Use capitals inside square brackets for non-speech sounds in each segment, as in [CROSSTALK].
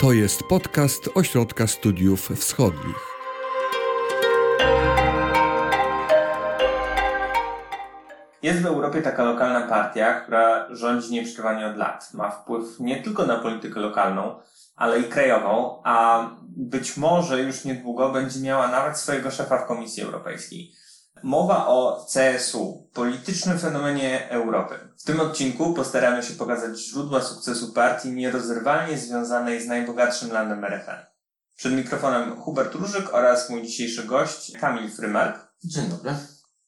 To jest podcast Ośrodka Studiów Wschodnich. Jest w Europie taka lokalna partia, która rządzi nieprzerwanie od lat. Ma wpływ nie tylko na politykę lokalną, ale i krajową, a być może już niedługo będzie miała nawet swojego szefa w Komisji Europejskiej. Mowa o CSU, politycznym fenomenie Europy. W tym odcinku postaramy się pokazać źródła sukcesu partii nierozerwalnie związanej z najbogatszym landem RFN. Przed mikrofonem Hubert Różyk oraz mój dzisiejszy gość Kamil Frymark. Dzień dobry.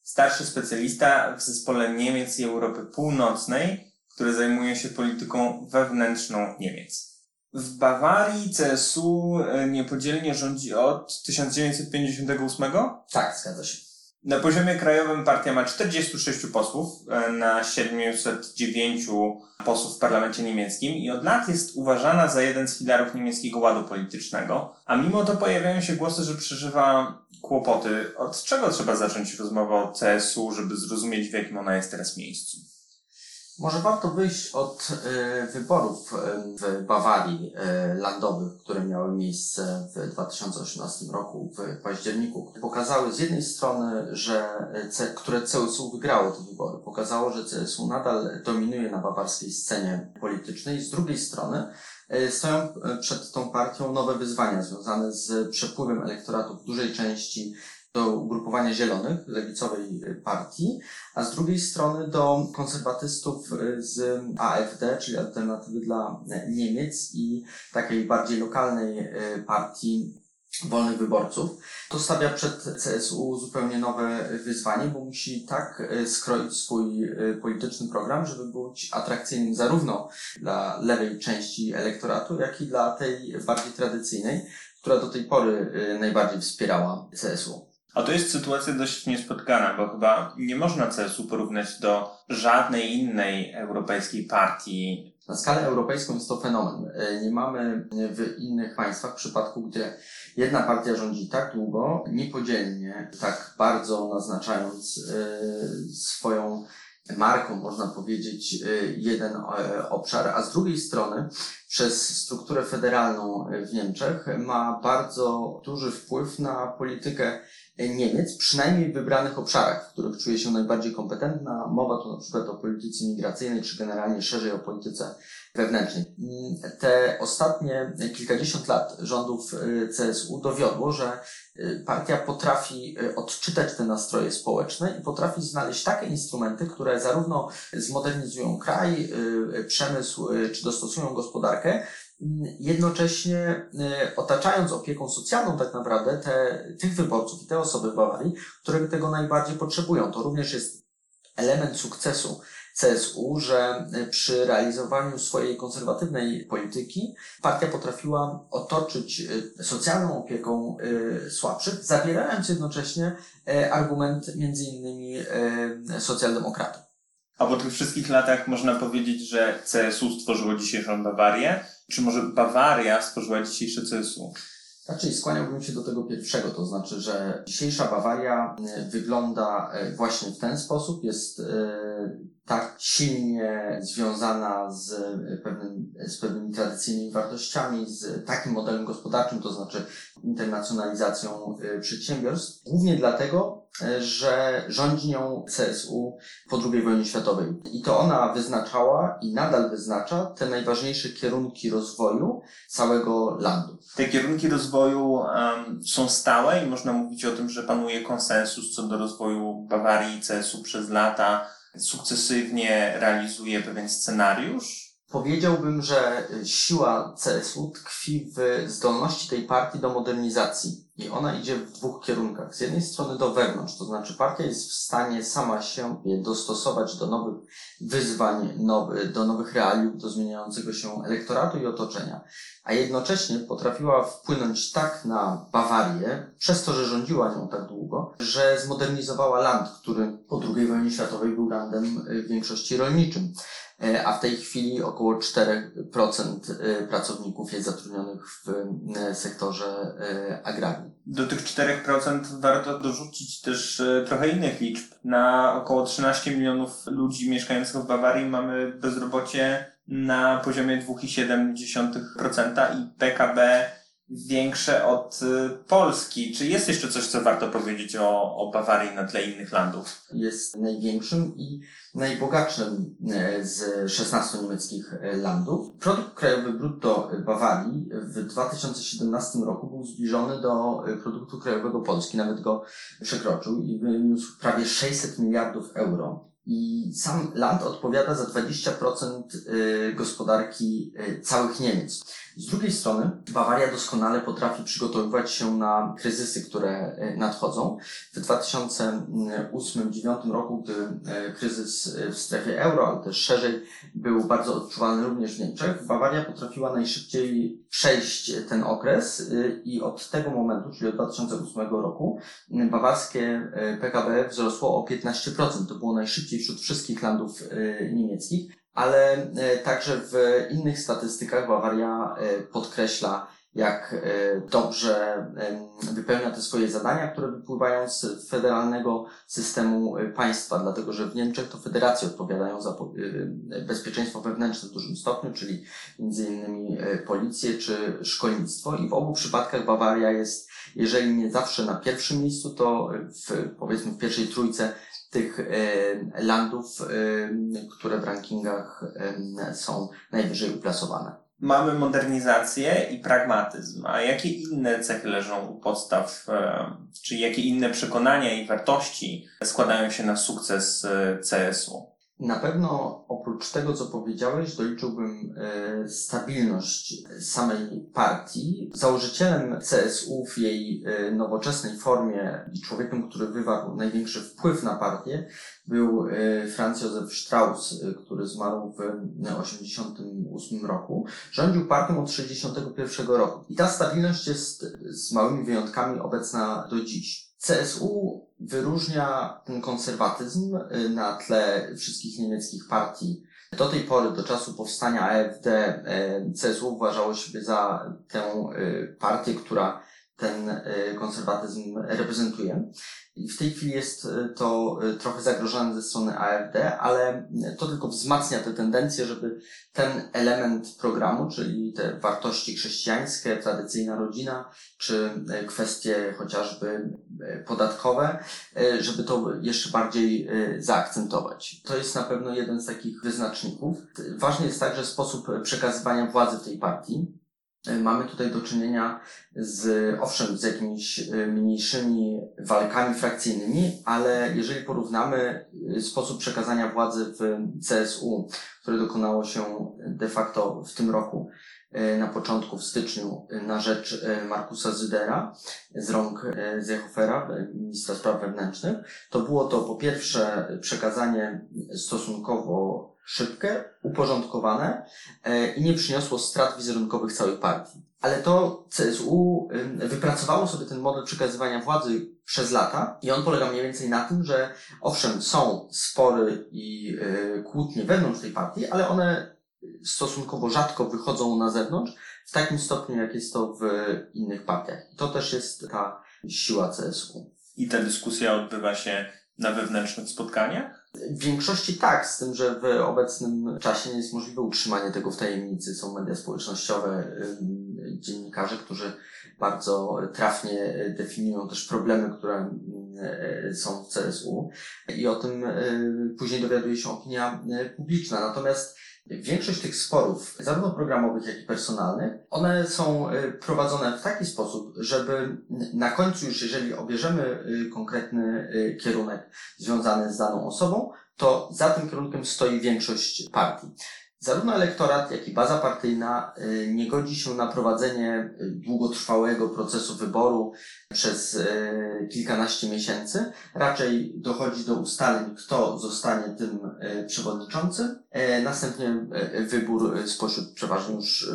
Starszy specjalista w zespole Niemiec i Europy Północnej, który zajmuje się polityką wewnętrzną Niemiec. W Bawarii CSU niepodzielnie rządzi od 1958? Tak, zgadza się. Na poziomie krajowym partia ma 46 posłów e, na 709 posłów w parlamencie niemieckim i od lat jest uważana za jeden z filarów niemieckiego ładu politycznego, a mimo to pojawiają się głosy, że przeżywa kłopoty. Od czego trzeba zacząć rozmowę o CSU, żeby zrozumieć w jakim ona jest teraz miejscu? Może warto wyjść od y, wyborów w Bawarii y, landowych, które miały miejsce w 2018 roku w październiku. Pokazały z jednej strony, że C, które CSU wygrało te wybory, pokazało, że CSU nadal dominuje na bawarskiej scenie politycznej. Z drugiej strony stoją przed tą partią nowe wyzwania związane z przepływem elektoratu w dużej części do ugrupowania zielonych, lewicowej partii, a z drugiej strony do konserwatystów z AfD, czyli Alternatywy dla Niemiec i takiej bardziej lokalnej e, partii wolnych wyborców. To stawia przed CSU zupełnie nowe wyzwanie, bo musi tak e, skroić swój polityczny program, żeby być atrakcyjnym zarówno dla lewej części elektoratu, jak i dla tej bardziej tradycyjnej, która do tej pory najbardziej wspierała CSU. A to jest sytuacja dość niespotkana, bo chyba nie można CSU porównać do żadnej innej europejskiej partii. Na skalę europejską jest to fenomen. E, nie mamy w innych państwach przypadku, gdzie jedna partia rządzi tak długo, niepodzielnie, tak bardzo naznaczając e, swoją marką, można powiedzieć, e, jeden obszar, a z drugiej strony przez strukturę federalną w Niemczech ma bardzo duży wpływ na politykę Niemiec, przynajmniej w wybranych obszarach, w których czuje się najbardziej kompetentna. Mowa tu na przykład o polityce migracyjnej, czy generalnie szerzej o polityce wewnętrznej. Te ostatnie kilkadziesiąt lat rządów y, CSU dowiodło, że y, partia potrafi y, odczytać te nastroje społeczne i potrafi znaleźć takie instrumenty, które zarówno zmodernizują kraj, przemysł, czy dostosują gospodarkę, jednocześnie e, otaczając opieką socjalną tak naprawdę te, tych wyborców i te osoby w Bawarii, które tego najbardziej potrzebują. To również jest element sukcesu CSU, że e, przy realizowaniu swojej konserwatywnej polityki partia potrafiła otoczyć e, socjalną opieką słabszych, zabierając jednocześnie argument między innymi socjaldemokratów. A po tych wszystkich latach można powiedzieć, że CSU stworzyło dzisiejszą Bawarię? Czy może Bawaria stworzyła dzisiejsze CSU? Raczej skłaniałbym się do tego pierwszego, to znaczy, że dzisiejsza Bawaria e, wygląda e, właśnie w ten sposób, jest e, tak silnie związana z, pewnym, z pewnymi tradycyjnymi wartościami, z takim modelem gospodarczym, to znaczy internacjonalizacją przedsiębiorstw, głównie dlatego, że rządzi nią CSU po II wojnie światowej. I to ona wyznaczała i nadal wyznacza te najważniejsze kierunki rozwoju całego landu. Te kierunki rozwoju um, są stałe i można mówić o tym, że panuje konsensus co do rozwoju Bawarii i CSU przez lata. Sukcesywnie realizuje pewien scenariusz. Powiedziałbym, że siła CSU tkwi w zdolności tej partii do modernizacji i ona idzie w dwóch kierunkach. Z jednej strony do wewnątrz, to znaczy partia jest w stanie sama się dostosować do nowych wyzwań, nowy, do nowych realiów, do zmieniającego się elektoratu i otoczenia. A jednocześnie potrafiła wpłynąć tak na Bawarię, przez to, że rządziła nią tak długo, że zmodernizowała land, który po II wojnie światowej był landem w większości rolniczym. E, a w tej chwili około 4% e, pracowników jest zatrudnionych w e, sektorze agrarnym. Do tych 4% warto dorzucić też trochę innych liczb. Na około 13 milionów ludzi mieszkających w Bawarii mamy bezrobocie na poziomie 2,7% i PKB większe od y, Polski. Czy jest jeszcze coś, co warto powiedzieć o, o Bawarii na tle innych landów? Jest największym i najbogatszym e, z 16 niemieckich e, landów. Produkt krajowy brutto Bawarii w 2017 roku był zbliżony do e, produktu krajowego Polski, nawet go przekroczył i wyniósł prawie 600 miliardów euro. I sam land odpowiada za 20% gospodarki całych Niemiec. Z drugiej strony Bawaria doskonale potrafi przygotowywać się na kryzysy, które e, nadchodzą. W 2008-2009 roku, gdy e, kryzys w strefie euro, ale też szerzej, był bardzo odczuwalny również w Niemczech, Bawaria potrafiła najszybciej przejść ten okres e, i od tego momentu, czyli od 2008 roku, bawarskie PKB wzrosło o 15%. To było najszybciej wśród wszystkich landów niemieckich ale e, także w innych statystykach Bawaria e, podkreśla, jak e, dobrze wypełnia te swoje zadania, które wypływają z federalnego systemu państwa, dlatego że w Niemczech to federacje odpowiadają za bezpieczeństwo wewnętrzne w dużym stopniu, czyli między innymi policję czy szkolnictwo. I w obu przypadkach Bawaria jest, jeżeli nie zawsze na pierwszym miejscu, to w, powiedzmy w pierwszej trójce tych e, landów, e, które w rankingach e, są najwyżej uplasowane. Mamy modernizację i pragmatyzm, a jakie inne cechy leżą u podstaw, czy jakie inne przekonania i wartości składają się na sukces CSU? Na pewno oprócz tego, co powiedziałeś, doliczyłbym e, stabilność samej partii. Założycielem CSU w jej e, nowoczesnej formie i człowiekiem, który wywarł największy wpływ na partię, był e, Franz Josef Strauss, który zmarł w 1988 roku. Rządził partią od 1961 roku. I ta stabilność jest z małymi wyjątkami obecna do dziś. CSU wyróżnia ten konserwatyzm y, na tle wszystkich niemieckich partii. Do tej pory, do czasu powstania AfD, y, CSU uważało siebie za tę y, partię, która ten konserwatyzm reprezentuje. I w tej chwili jest e, to e, trochę zagrożone ze strony AfD, ale to tylko wzmacnia te tendencje, żeby ten element programu, czyli te wartości chrześcijańskie, tradycyjna rodzina, czy e, kwestie chociażby podatkowe, żeby to jeszcze bardziej zaakcentować. To jest na pewno jeden z takich wyznaczników. Ważny jest także sposób przekazywania władzy w tej partii. E, mamy tutaj do czynienia z, owszem, z jakimiś e, mniejszymi walkami frakcyjnymi, ale jeżeli porównamy e, sposób przekazania władzy w CSU, które dokonało się de facto w tym roku, na początku, w styczniu, na rzecz Markusa Zydera z rąk Zechofera, ministra spraw wewnętrznych, to było to po pierwsze przekazanie stosunkowo szybkie, uporządkowane e, i nie przyniosło strat wizerunkowych całej partii. Ale to CSU wypracowało sobie ten model przekazywania władzy przez lata i on polega mniej więcej na tym, że owszem, są spory i e, kłótnie wewnątrz tej partii, ale one stosunkowo rzadko wychodzą na zewnątrz w takim stopniu, jak jest to w innych partiach. I to też jest ta siła CSU. I ta dyskusja odbywa się na wewnętrznych spotkaniach? W większości tak, z tym, że w obecnym czasie nie jest możliwe utrzymanie tego w tajemnicy. Są media społecznościowe, dziennikarze, którzy bardzo trafnie definiują też problemy, które są w CSU i o tym później dowiaduje się opinia publiczna. Natomiast Większość tych sporów, zarówno programowych, jak i personalnych, one są prowadzone w taki sposób, żeby na końcu już, jeżeli obierzemy konkretny kierunek związany z daną osobą, to za tym kierunkiem stoi większość partii. Zarówno elektorat, jak i baza partyjna y, nie godzi się na prowadzenie długotrwałego procesu wyboru przez y, kilkanaście miesięcy. Raczej dochodzi do ustaleń, kto zostanie tym y, przewodniczącym. Następnie wybór spośród przeważnie już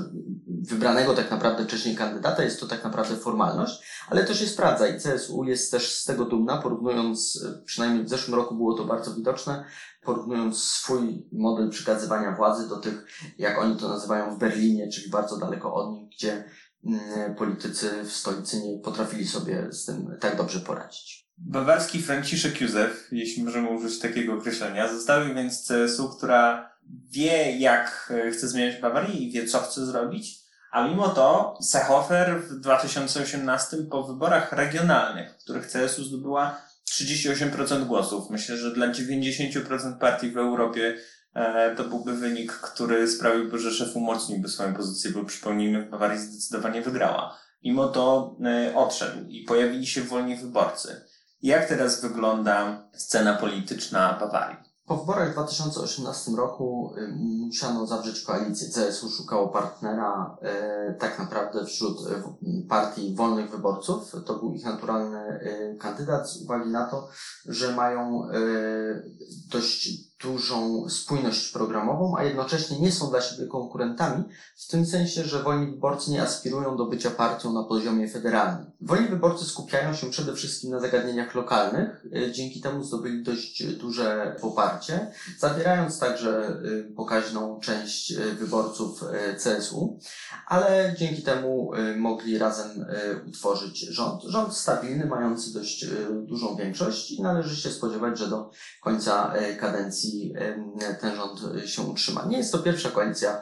wybranego tak naprawdę wcześniej kandydata. Jest to tak naprawdę formalność, ale to się sprawdza i CSU jest też z tego dumna, porównując, przynajmniej w zeszłym roku było to bardzo widoczne, porównując swój model przekazywania władzy do tych, jak oni to nazywają w Berlinie, czyli bardzo daleko od nich, gdzie politycy w stolicy nie potrafili sobie z tym tak dobrze poradzić. Bawarski Franciszek Józef, jeśli możemy użyć takiego określenia, zostawił więc CSU, która wie, jak chce zmieniać Bawarii i wie, co chce zrobić, a mimo to Seehofer w 2018 po wyborach regionalnych, w których CSU zdobyła 38% głosów, myślę, że dla 90% partii w Europie e, to byłby wynik, który sprawiłby, że szef umocniłby swoją pozycję, bo przypomnijmy, w Bawarii zdecydowanie wygrała. Mimo to e, odszedł i pojawili się wolni wyborcy. Jak teraz wygląda scena polityczna Bawarii? Po wyborach w 2018 roku y, musiano zawrzeć koalicję. CSU szukało partnera y, tak naprawdę wśród partii wolnych wyborców. To był ich naturalny kandydat z uwagi na to, że mają dość dużą spójność programową, a jednocześnie nie są dla siebie konkurentami, w tym sensie, że wolni wyborcy nie aspirują do bycia partią na poziomie federalnym. Wolni wyborcy skupiają się przede wszystkim na zagadnieniach lokalnych, e, dzięki temu zdobyli dość duże poparcie, zabierając także e, pokaźną część e, wyborców CSU, ale dzięki temu mogli razem utworzyć rząd. Rząd stabilny, mający dość dużą większość i należy się spodziewać, że do końca kadencji koalicji ten rząd się utrzyma. Nie jest to pierwsza koalicja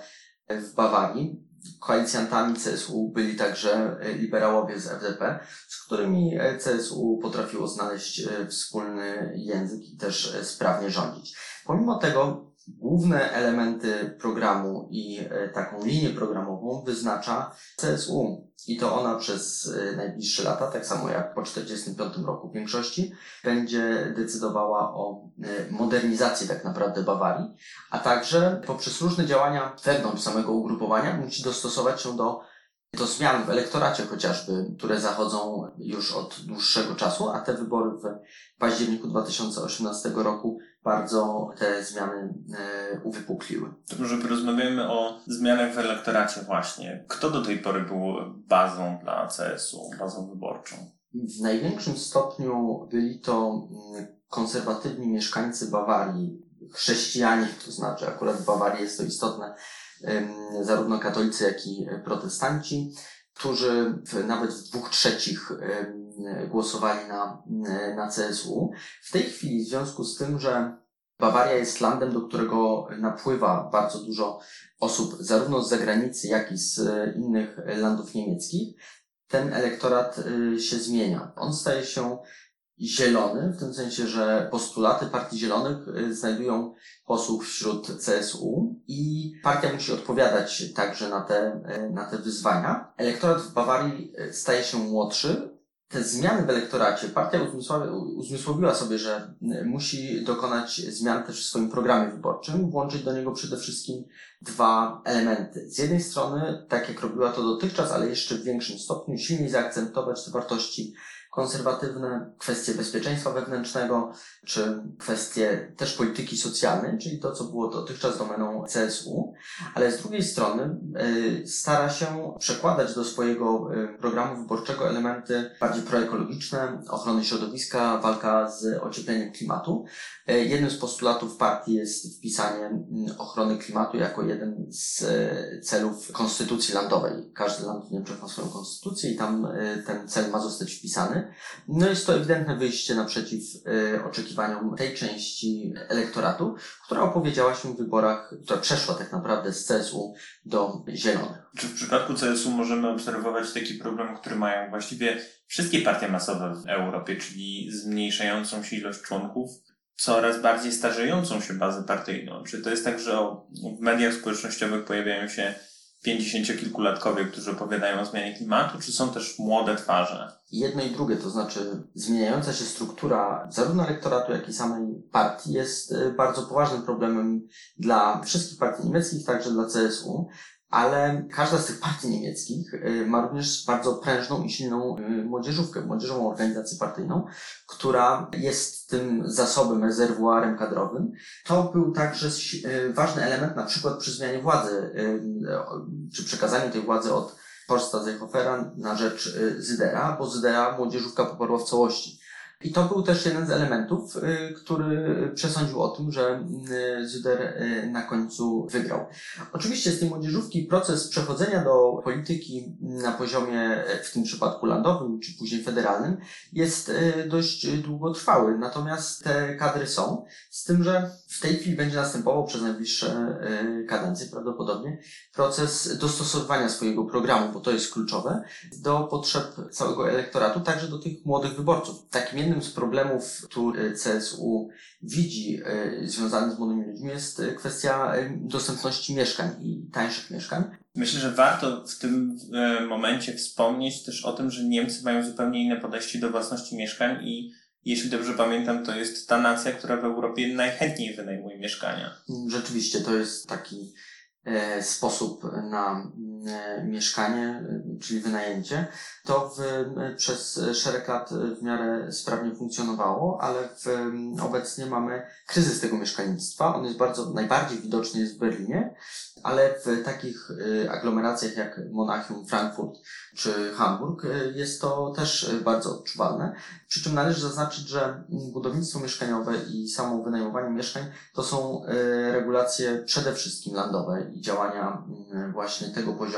w Bawarii. Koalicjantami CSU byli także liberałowie z FDP, z którymi CSU potrafiło znaleźć e, wspólny język i też sprawnie rządzić. Pomimo tego główne elementy programu i e, taką linię programową wyznacza CSU. I to ona przez e, najbliższe lata, tak samo jak po 1945 roku w większości, będzie decydowała o e, modernizacji tak naprawdę Bawarii, a także poprzez różne działania wewnątrz samego ugrupowania musi dostosować się do do zmian w elektoracie chociażby, które zachodzą już od dłuższego czasu, a te wybory w październiku 2018 roku bardzo te zmiany e, uwypukliły. Może porozmawiamy o zmianach w elektoracie właśnie. Kto do tej pory był bazą dla CSU, bazą wyborczą? W największym stopniu byli to mm, konserwatywni mieszkańcy Bawarii, chrześcijanie, to znaczy akurat w Bawarii jest to istotne, zarówno katolicy, jak i protestanci, którzy w, nawet w dwóch trzecich głosowali na, na CSU. W tej chwili, w związku z tym, że Bawaria jest landem, do którego napływa bardzo dużo osób, zarówno z zagranicy, jak i z innych landów niemieckich, ten elektorat się zmienia. On staje się zielony, w tym sensie, że postulaty Partii Zielonych znajdują posłów wśród CSU i partia musi odpowiadać także na te, na te wyzwania. Elektorat w Bawarii staje się młodszy, te zmiany w elektoracie, partia uzmysłowiła sobie, że musi dokonać zmian też w swoim programie wyborczym, włączyć do niego przede wszystkim dwa elementy. Z jednej strony, tak jak robiła to dotychczas, ale jeszcze w większym stopniu, silniej zaakcentować te wartości konserwatywne, kwestie bezpieczeństwa wewnętrznego, czy kwestie też polityki socjalnej, czyli to, co było dotychczas domeną CSU, ale z drugiej strony y, stara się przekładać do swojego y, programu wyborczego elementy bardziej proekologiczne, ochrony środowiska, walka z ociepleniem klimatu. Y, jednym z postulatów partii jest wpisanie ochrony klimatu jako jeden z celów konstytucji landowej. Każdy land w Niemczech ma swoją konstytucję i tam ten cel ma zostać wpisany. No jest to ewidentne wyjście naprzeciw y, oczekiwaniom tej części elektoratu, która opowiedziała się w wyborach, która przeszła tak naprawdę z CSU do Zielonych. Czy w przypadku CSU możemy obserwować taki problem, który mają właściwie wszystkie partie masowe w Europie, czyli zmniejszającą się ilość członków, coraz bardziej starzejącą się bazę partyjną? Czy to jest tak, że w mediach społecznościowych pojawiają się pięćdziesięciokilkulatkowie, którzy opowiadają o zmianie klimatu, czy są też młode twarze? Jedno i drugie, to znaczy zmieniająca się struktura zarówno elektoratu, jak i samej partii jest y, bardzo poważnym problemem dla wszystkich partii niemieckich, także dla CSU ale każda z tych partii niemieckich y, ma również bardzo prężną i silną y, młodzieżówkę, młodzieżową organizację partyjną, która jest tym zasobem, rezerwuarem kadrowym. To był także y, ważny element na przykład przy zmianie władzy, przy przekazaniu tej władzy od Horsta Seehofera na rzecz Zydera, bo Zydera młodzieżówka poparła w całości. I to był też jeden z elementów, y, który przesądził o tym, że y, Zuder y, na końcu wygrał. Oczywiście z tej młodzieżówki proces przechodzenia do polityki na poziomie, w tym przypadku landowym, czy później federalnym, jest dość długotrwały. Natomiast te kadry są, z tym, że w tej chwili będzie następował przez najbliższe kadencje prawdopodobnie proces dostosowywania swojego programu, bo to jest kluczowe, do potrzeb całego elektoratu, także do tych młodych wyborców. Takim jednym z problemów, który CSU widzi e, związany z młodymi ludźmi jest e, kwestia e, dostępności mieszkań i tańszych mieszkań. Myślę, że warto w tym momencie wspomnieć też o tym, że Niemcy mają zupełnie inne podejście do własności mieszkań i jeśli dobrze pamiętam, to jest ta nacja, która w Europie najchętniej wynajmuje mieszkania. Rzeczywiście, to jest taki sposób na mieszkanie, e, czyli wynajęcie, to w, przez szereg lat w miarę sprawnie funkcjonowało, ale w, obecnie mamy kryzys tego mieszkalnictwa. On jest bardzo, najbardziej widoczny jest w Berlinie, ale w takich aglomeracjach jak Monachium, Frankfurt czy Hamburg jest to też bardzo odczuwalne. Przy czym należy zaznaczyć, że budownictwo mieszkaniowe i samo wynajmowanie mieszkań to są regulacje przede wszystkim landowe i działania właśnie tego poziomu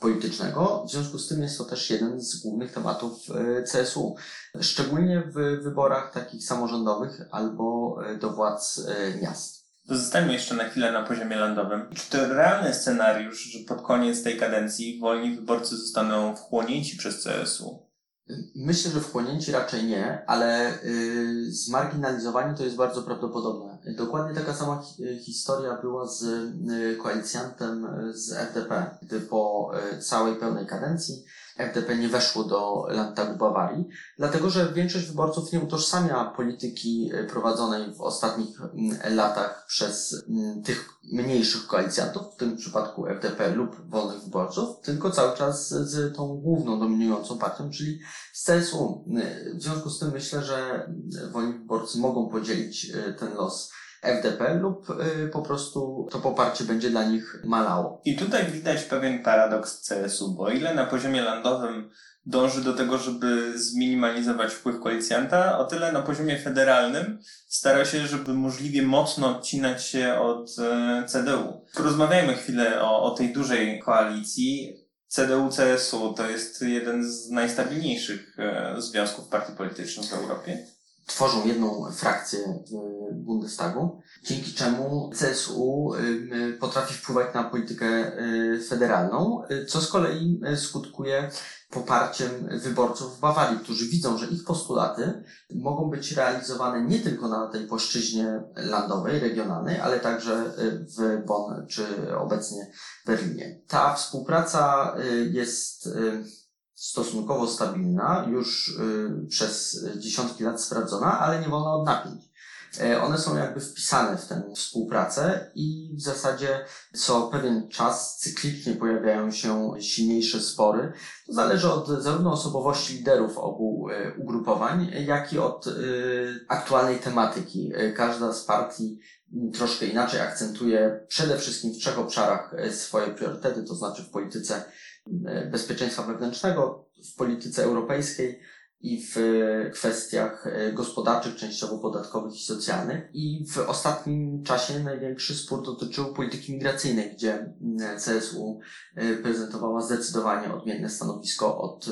politycznego. W związku z tym jest to też jeden z głównych tematów e, CSU. Szczególnie w wyborach takich samorządowych albo e, do władz e, miast. Zostańmy jeszcze na chwilę na poziomie landowym. Czy to realny scenariusz, że pod koniec tej kadencji wolni wyborcy zostaną wchłonięci przez CSU? Myślę, że wchłonięci raczej nie, ale yy, zmarginalizowani to jest bardzo prawdopodobne. Dokładnie taka sama historia była z yy, koalicjantem z FDP, gdy po yy, całej pełnej kadencji FDP nie weszło do Landtagu Bawarii, dlatego że większość wyborców nie utożsamia polityki e, prowadzonej w ostatnich mm, latach przez mm, tych mniejszych koalicjantów, w tym przypadku FDP lub wolnych wyborców, tylko cały czas z tą główną dominującą partią, czyli z CSU. E, w związku z tym myślę, że mm, wolni wyborcy mogą podzielić e, ten los FDP lub y, po prostu to poparcie będzie dla nich malało. I tutaj widać pewien paradoks CSU, bo ile na poziomie landowym dąży do tego, żeby zminimalizować wpływ koalicjanta, o tyle na poziomie federalnym stara się, żeby możliwie mocno odcinać się od e, CDU. Rozmawiajmy chwilę o, o tej dużej koalicji. CDU-CSU to jest jeden z najstabilniejszych e, związków partii politycznych w Europie tworzą jedną frakcję w Bundestagu, dzięki czemu CSU y, potrafi wpływać na politykę y, federalną, y, co z kolei skutkuje poparciem wyborców w Bawarii, którzy widzą, że ich postulaty mogą być realizowane nie tylko na tej płaszczyźnie landowej, regionalnej, ale także w Bonn czy obecnie w Berlinie. Ta współpraca jest stosunkowo stabilna, już y, przez dziesiątki lat sprawdzona, ale nie wolna od napięć. E, one są jakby wpisane w tę współpracę i w zasadzie co pewien czas cyklicznie pojawiają się silniejsze spory. To zależy od zarówno osobowości liderów obu e, ugrupowań, jak i od e, aktualnej tematyki. Każda z partii troszkę inaczej akcentuje przede wszystkim w trzech obszarach swoje priorytety, to znaczy w polityce bezpieczeństwa wewnętrznego w polityce europejskiej i w kwestiach gospodarczych, częściowo podatkowych i socjalnych. I w ostatnim czasie największy spór dotyczył polityki migracyjnej, gdzie CSU prezentowała zdecydowanie odmienne stanowisko od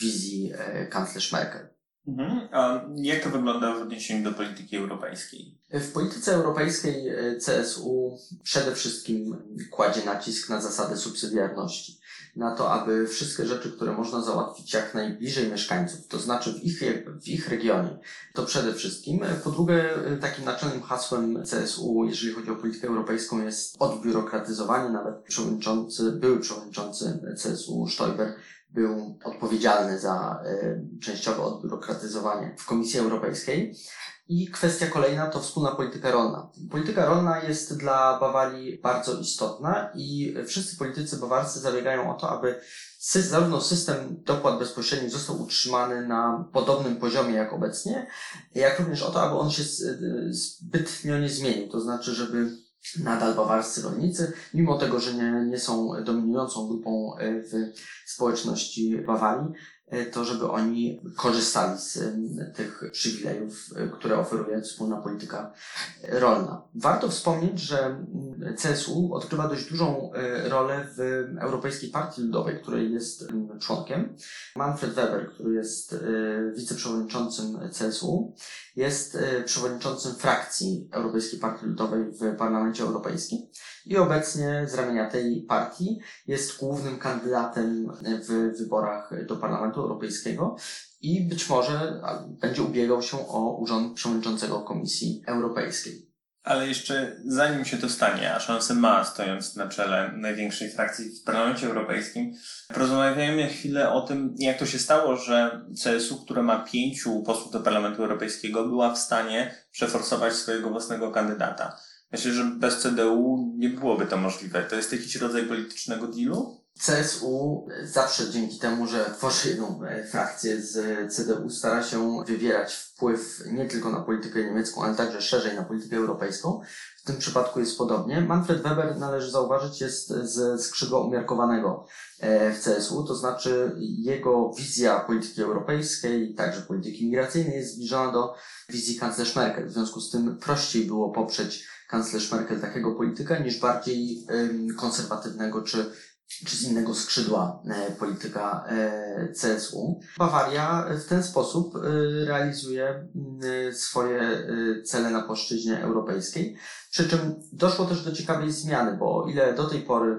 wizji kanclerz Merkel. Mhm. A jak to wygląda w odniesieniu do polityki europejskiej? W polityce europejskiej CSU przede wszystkim kładzie nacisk na zasadę subsydiarności na to, aby wszystkie rzeczy, które można załatwić jak najbliżej mieszkańców, to znaczy w ich, w ich regionie, to przede wszystkim. Po drugie, takim naczelnym hasłem CSU, jeżeli chodzi o politykę europejską, jest odbiurokratyzowanie. Nawet przewodniczący, były przewodniczący CSU Stoiber był odpowiedzialny za y, częściowe odbiurokratyzowanie w Komisji Europejskiej. I kwestia kolejna to wspólna polityka rolna. Polityka rolna jest dla Bawarii bardzo istotna i wszyscy politycy bawarscy zabiegają o to, aby zarówno system dopłat bezpośrednich został utrzymany na podobnym poziomie jak obecnie, jak również o to, aby on się zbytnio nie zmienił. To znaczy, żeby nadal bawarscy rolnicy, mimo tego, że nie, nie są dominującą grupą w społeczności Bawarii, to żeby oni korzystali z tych przywilejów, które oferuje wspólna polityka rolna. Warto wspomnieć, że CSU odgrywa dość dużą rolę w Europejskiej Partii Ludowej, której jest członkiem. Manfred Weber, który jest wiceprzewodniczącym CSU, jest przewodniczącym frakcji Europejskiej Partii Ludowej w Parlamencie Europejskim i obecnie z ramienia tej partii jest głównym kandydatem w wyborach do Parlamentu Europejskiego i być może będzie ubiegał się o urząd przewodniczącego Komisji Europejskiej. Ale jeszcze zanim się to stanie, a szansę ma, stojąc na czele największej frakcji w Parlamencie Europejskim, porozmawiajmy chwilę o tym, jak to się stało, że CSU, które ma pięciu posłów do Parlamentu Europejskiego, była w stanie przeforsować swojego własnego kandydata. Myślę, że bez CDU nie byłoby to możliwe. To jest jakiś rodzaj politycznego dealu? CSU zawsze dzięki temu, że tworzy jedną e, frakcję z CDU, stara się wywierać wpływ nie tylko na politykę niemiecką, ale także szerzej na politykę europejską. W tym przypadku jest podobnie. Manfred Weber, należy zauważyć, jest ze skrzydła umiarkowanego e, w CSU, to znaczy jego wizja polityki europejskiej, także polityki migracyjnej jest zbliżona do wizji kanclerz Merkel. W związku z tym prościej było poprzeć kanclerz Merkel takiego polityka niż bardziej konserwatywnego czy czy z innego skrzydła e, polityka e, CSU. Bawaria w ten sposób e, realizuje swoje cele na płaszczyźnie europejskiej. Przy czym doszło też do ciekawej zmiany, bo o ile do tej pory,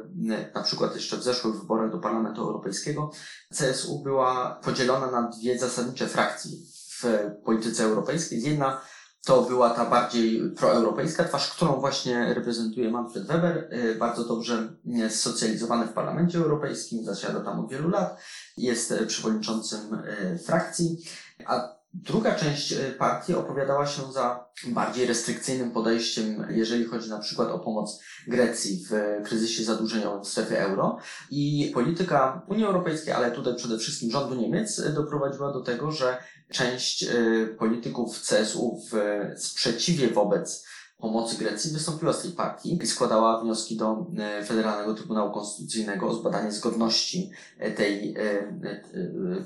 na przykład jeszcze w zeszłych wyborach do Parlamentu Europejskiego, CSU była podzielona na dwie zasadnicze frakcje w polityce europejskiej. Jedna to była ta bardziej proeuropejska twarz, którą właśnie reprezentuje Manfred Weber, y, bardzo dobrze socjalizowany w Parlamencie Europejskim, zasiada tam od wielu lat, jest przewodniczącym y, frakcji, a Druga część partii opowiadała się za bardziej restrykcyjnym podejściem, jeżeli chodzi na przykład o pomoc Grecji w kryzysie zadłużeniowym w strefie euro. I polityka Unii Europejskiej, ale tutaj przede wszystkim rządu Niemiec, doprowadziła do tego, że część polityków CSU w sprzeciwie wobec pomocy Grecji wystąpiła z tej partii i składała wnioski do y, Federalnego Trybunału Konstytucyjnego o zbadanie zgodności y, tej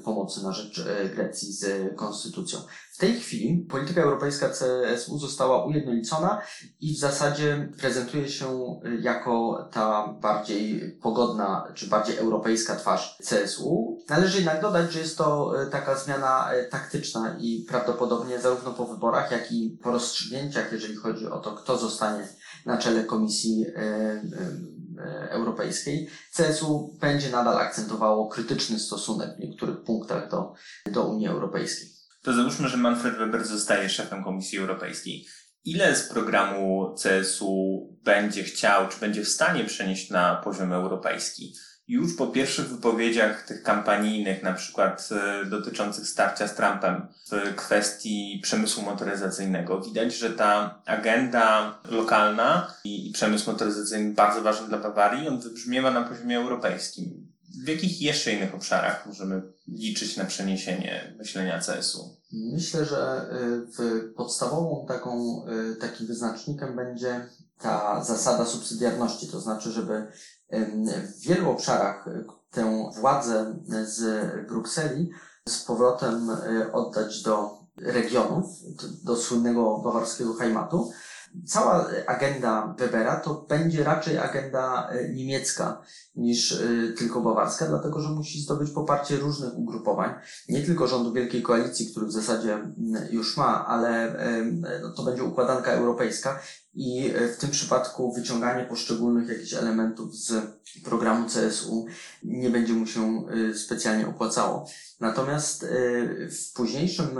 pomocy na rzecz Grecji z konstytucją. W tej chwili polityka europejska CSU została ujednolicona i w zasadzie prezentuje się jako ta bardziej pogodna, czy bardziej europejska twarz CSU. Należy jednak dodać, że jest to e, taka zmiana e, taktyczna i prawdopodobnie zarówno po wyborach, jak i po rozstrzygnięciach, jeżeli chodzi o to, kto zostanie na czele Komisji Europejskiej, CSU będzie nadal akcentowało krytyczny stosunek w niektórych punktach do, do Unii Europejskiej to załóżmy, że Manfred Weber zostaje szefem Komisji Europejskiej. Ile z programu CSU będzie chciał, czy będzie w stanie przenieść na poziom europejski? Już po pierwszych wypowiedziach tych kampanijnych, na przykład e, dotyczących starcia z Trumpem w kwestii przemysłu motoryzacyjnego, widać, że ta agenda lokalna i przemysł motoryzacyjny bardzo ważny dla Bawarii, on wybrzmiewa na poziomie europejskim. W jakich jeszcze innych obszarach możemy liczyć na przeniesienie myślenia CS-u? Myślę, że y, w podstawową taką, y, takim wyznacznikiem będzie ta zasada subsydiarności, to znaczy, żeby w wielu obszarach y, tę władzę z Brukseli z powrotem oddać do regionów, do słynnego bawarskiego Heimatu, cała agenda Webera to będzie raczej agenda e, niemiecka niż e, tylko bawarska, dlatego że musi zdobyć poparcie różnych ugrupowań, nie tylko rządu Wielkiej Koalicji, który w zasadzie już ma, ale no, to będzie układanka europejska i e, w tym przypadku wyciąganie poszczególnych jakichś elementów z programu CSU nie będzie mu się specjalnie opłacało. Natomiast w późniejszym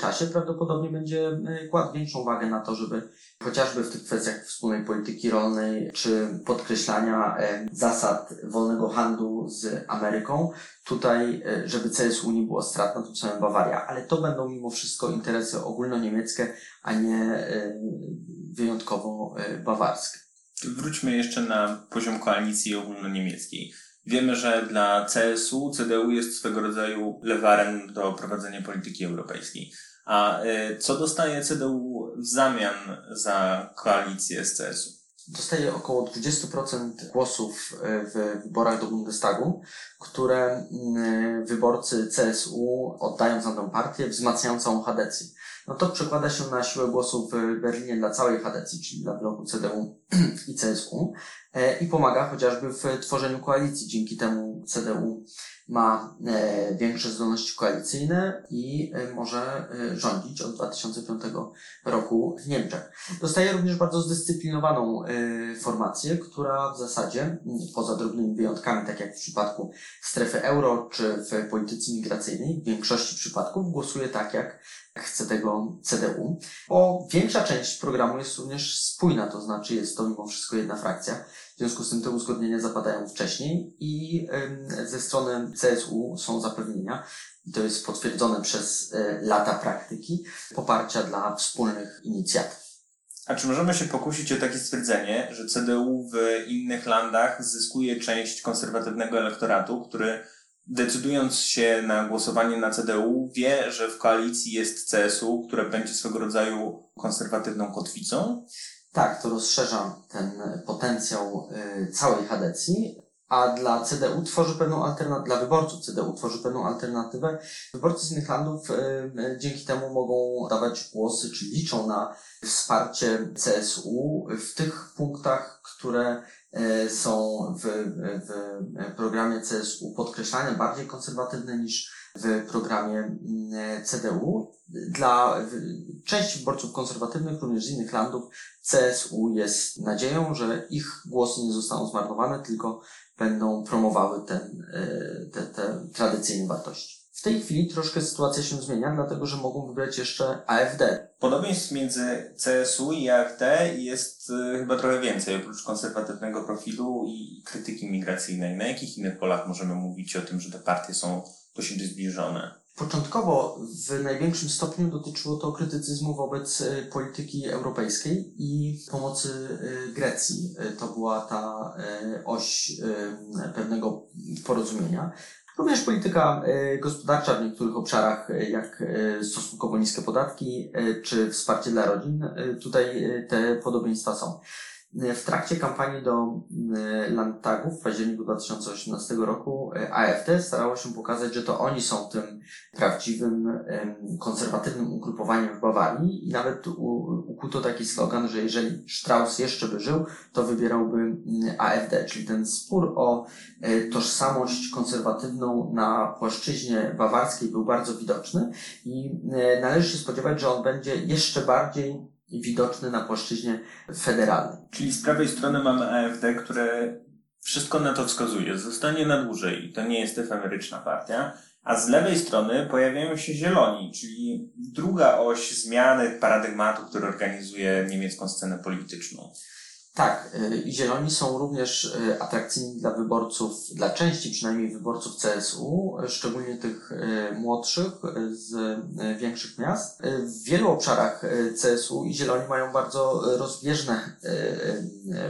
czasie prawdopodobnie będzie kładł większą wagę na to, żeby chociażby w tych kwestiach wspólnej polityki rolnej, czy podkreślania e, zasad wolnego handlu z Ameryką, tutaj, e, żeby CSU nie było stratna, tym samym Bawaria, ale to będą mimo wszystko interesy ogólnoniemieckie, a nie e, wyjątkowo bawarskie. Wróćmy jeszcze na poziom koalicji ogólnoniemieckiej. Wiemy, że dla CSU CDU jest swego rodzaju lewarem do prowadzenia polityki europejskiej. A y, co dostaje CDU w zamian za koalicję z CS-u? dostaje około 20% głosów w wyborach do Bundestagu, które wyborcy CSU oddają za tę partię, wzmacniają całą Hadecji. No to przekłada się na siłę głosów w Berlinie dla całej Hadecji, czyli dla bloku CDU [CLEARS THROAT] i CSU i pomaga chociażby w tworzeniu koalicji. Dzięki temu CDU ma e, większe zdolności koalicyjne i e, może e, rządzić od 2005 roku w Niemczech. Dostaje również bardzo zdyscyplinowaną formację, która w zasadzie, poza drobnymi wyjątkami, tak jak w przypadku strefy euro czy w polityce migracyjnej, w większości przypadków głosuje tak, jak chce tego CDU, bo większa część programu jest również spójna, to znaczy jest to mimo wszystko jedna frakcja. W związku z tym te uzgodnienia zapadają wcześniej i ze strony CSU są zapewnienia, i to jest potwierdzone przez e, lata praktyki, poparcia dla wspólnych inicjatyw. A czy możemy się pokusić o takie stwierdzenie, że CDU w innych landach zyskuje część konserwatywnego elektoratu, który decydując się na głosowanie na CDU, wie, że w koalicji jest CSU, które będzie swego rodzaju konserwatywną kotwicą? Tak, to rozszerza ten potencjał y, całej Hadecji, a dla CDU tworzy pewną alternatywę, dla wyborców CDU tworzy pewną alternatywę. Wyborcy z innych landów y, y, dzięki temu mogą dawać głosy, czy liczą na wsparcie CSU w tych punktach, które są w, w programie CSU podkreślane bardziej konserwatywne niż w programie mm, CDU. Dla części wyborców konserwatywnych, również z innych landów, CSU jest nadzieją, że ich głosy nie zostaną zmarnowane, tylko będą promowały ten, e, te, te tradycyjne wartości. W tej chwili troszkę sytuacja się zmienia, dlatego że mogą wybrać jeszcze AfD. Podobieństw między CSU i AfD jest y, chyba trochę więcej, oprócz konserwatywnego profilu i krytyki migracyjnej. Na jakich innych polach możemy mówić o tym, że te partie są do siebie zbliżone? Początkowo w największym stopniu dotyczyło to krytycyzmu wobec e, polityki europejskiej i pomocy e, Grecji. E, to była ta oś pewnego porozumienia. Również polityka gospodarcza w niektórych obszarach, jak stosunkowo niskie podatki czy wsparcie dla rodzin, tutaj te podobieństwa są. W trakcie kampanii do e, Landtagu w październiku 2018 roku e, AfD starało się pokazać, że to oni są tym prawdziwym konserwatywnym ugrupowaniem w Bawarii i nawet ukuto taki slogan, że jeżeli Strauss jeszcze by żył, to wybierałby AfD, czyli ten spór o e, tożsamość konserwatywną na płaszczyźnie bawarskiej był bardzo widoczny i należy się spodziewać, że on będzie jeszcze bardziej widoczny na płaszczyźnie federalnej. Czyli z prawej strony mamy AfD, które wszystko na to wskazuje, zostanie na dłużej to nie jest efemeryczna partia, a z lewej strony pojawiają się zieloni, czyli druga oś zmiany paradygmatu, który organizuje niemiecką scenę polityczną. Tak, y, zieloni są również y, atrakcyjni dla wyborców, dla części przynajmniej wyborców CSU, szczególnie tych młodszych z większych miast. W wielu obszarach CSU i zieloni mają bardzo rozbieżne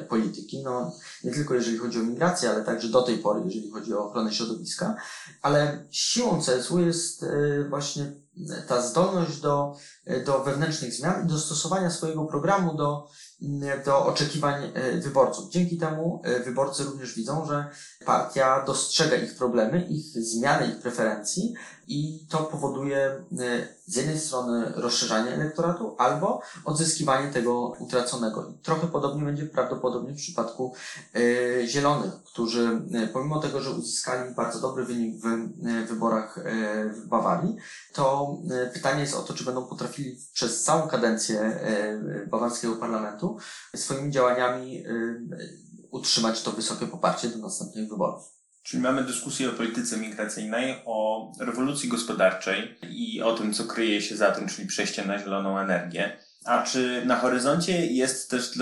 polityki, no nie tylko jeżeli chodzi o migrację, ale także do tej pory, jeżeli chodzi o ochronę środowiska, ale siłą CSU jest właśnie ta zdolność do, do wewnętrznych zmian i dostosowania swojego programu do do oczekiwań e, wyborców. Dzięki temu e, wyborcy również widzą, że partia dostrzega ich problemy, ich zmiany, ich preferencji i to powoduje e, z jednej strony rozszerzanie elektoratu albo odzyskiwanie tego utraconego. Trochę podobnie będzie prawdopodobnie w przypadku e, Zielonych, którzy e, pomimo tego, że uzyskali bardzo dobry wynik w wyborach w Bawarii, to pytanie jest o to, czy będą potrafili przez całą kadencję bawarskiego parlamentu swoimi działaniami utrzymać to wysokie poparcie do następnych wyborów. Czyli mamy dyskusję o polityce migracyjnej, o rewolucji gospodarczej i o tym, co kryje się za tym, czyli przejście na zieloną energię. A czy na horyzoncie jest też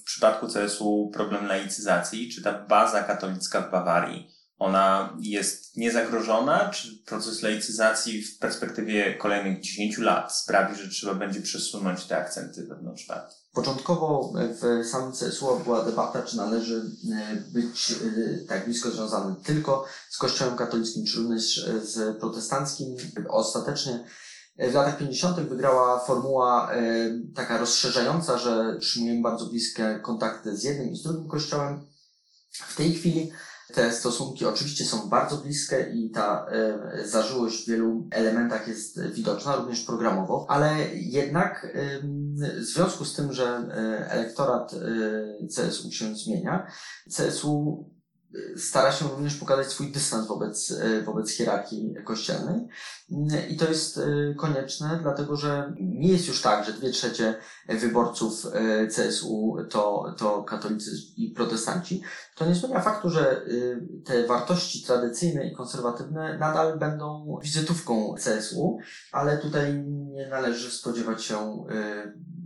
w przypadku CSU problem laicyzacji? Czy ta baza katolicka w Bawarii, ona jest niezagrożona? Czy proces laicyzacji w perspektywie kolejnych 10 lat sprawi, że trzeba będzie przesunąć te akcenty wewnątrz partii? Początkowo w samym CSU była debata, czy należy e, być e, tak blisko związany tylko z Kościołem katolickim, czy również z protestanckim. Ostatecznie W latach 50. wygrała formuła e, taka rozszerzająca, że utrzymujemy bardzo bliskie kontakty z jednym i z drugim kościołem. W tej chwili te stosunki oczywiście są bardzo bliskie i ta e, zażyłość w wielu elementach jest widoczna, również programowo, ale jednak w związku z tym, że e, elektorat e, CSU się zmienia, CSU stara się również pokazać swój dystans wobec, e, wobec hierarchii kościelnej. I to jest e, konieczne, dlatego że nie jest już tak, że dwie trzecie wyborców e, CSU to, to katolicy i protestanci. To nie zmienia faktu, że te wartości tradycyjne i konserwatywne nadal będą wizytówką CSU, ale tutaj nie należy spodziewać się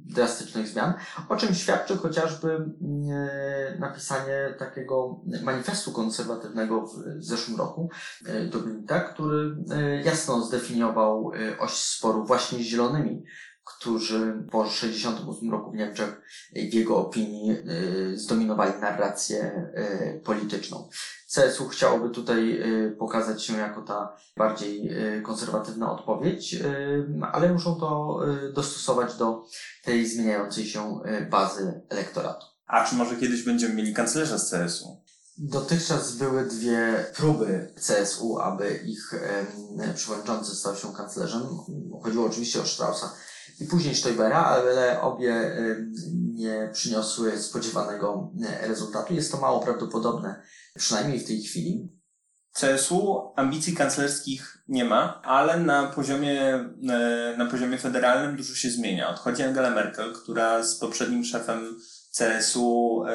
drastycznych zmian, o czym świadczy chociażby e, napisanie takiego manifestu konserwatywnego w zeszłym roku e, do Glinta, który e, jasno zdefiniował oś sporu właśnie z zielonymi, którzy po 1968 roku w Niemczech w jego opinii zdominowali narrację polityczną. CSU chciałoby tutaj pokazać się jako ta bardziej konserwatywna odpowiedź, ale muszą to dostosować do tej zmieniającej się bazy elektoratu. A czy może kiedyś będziemy mieli kanclerza z CSU? Dotychczas były dwie próby CSU, aby ich przewodniczący stał się kanclerzem. Chodziło oczywiście o Straussa i później Stoibera, ale obie nie przyniosły spodziewanego e, rezultatu. Jest to mało prawdopodobne, przynajmniej w tej chwili. CSU ambicji kanclerskich nie ma, ale na poziomie, e, na poziomie federalnym dużo się zmienia. Odchodzi Angela Merkel, która z poprzednim szefem CSU e,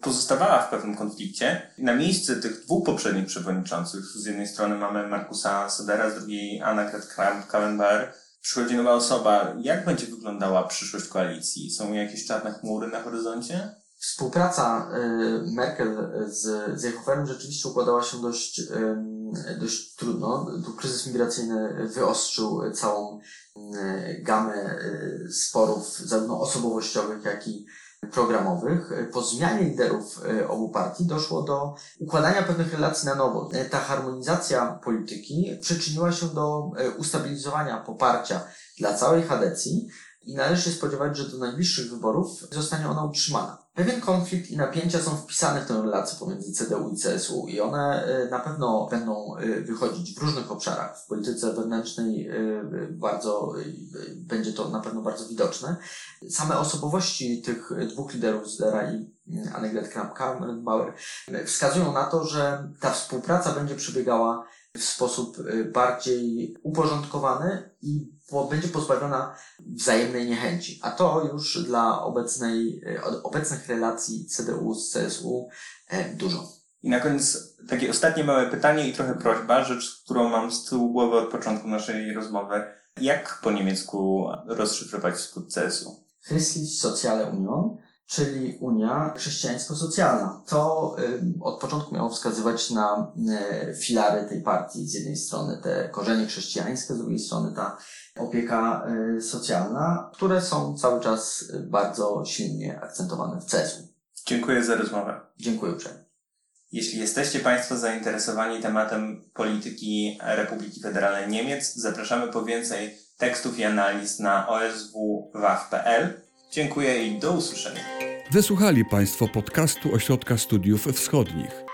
pozostawała w pewnym konflikcie. Na miejsce tych dwóch poprzednich przewodniczących, z jednej strony mamy Markusa Sodera, z drugiej Anna Kramp-Kallenbauer, przychodzi nowa osoba. Jak będzie wyglądała przyszłość koalicji? Są jakieś czarne chmury na horyzoncie? Współpraca y, Merkel z Seehoferem rzeczywiście układała się dość, dość trudno. Tu kryzys migracyjny wyostrzył całą y, gamę y, sporów, zarówno osobowościowych, jak i programowych. Po zmianie liderów obu partii doszło do układania pewnych relacji na nowo. Ta harmonizacja polityki przyczyniła się do ustabilizowania poparcia dla całej Hadecji i należy się spodziewać, że do najbliższych wyborów zostanie ona utrzymana. Pewien konflikt i napięcia są wpisane w tę relację pomiędzy CDU i CSU i one y, na pewno będą y, wychodzić w różnych obszarach. W polityce wewnętrznej y, bardzo będzie to na pewno bardzo widoczne. Same osobowości tych dwóch liderów, Zdera i Annegret Kramp-Karrenbauer, wskazują na to, że ta współpraca będzie przebiegała w sposób bardziej uporządkowany i będzie pozbawiona wzajemnej niechęci. A to już dla obecnej, y, obecnych relacji CDU z CSU e, dużo. I na koniec takie ostatnie małe pytanie i trochę prośba, rzecz, którą mam z tyłu głowy od początku naszej rozmowy. Jak po niemiecku rozszyfrować skrót CSU? Christlich Soziale Union czyli Unia Chrześcijańsko-Socjalna. To od początku miało wskazywać na e, filary tej partii. Z jednej strony te korzenie chrześcijańskie, z drugiej strony ta opieka e, socjalna, które są cały czas bardzo silnie akcentowane w CESU. Dziękuję za rozmowę. Dziękuję uprzejmie. Jeśli jesteście Państwo zainteresowani tematem polityki Republiki Federalnej Niemiec, zapraszamy po więcej tekstów i analiz na oswwaw.pl Dziękuję i do usłyszenia. Wysłuchali Państwo podcastu Ośrodka Studiów Wschodnich.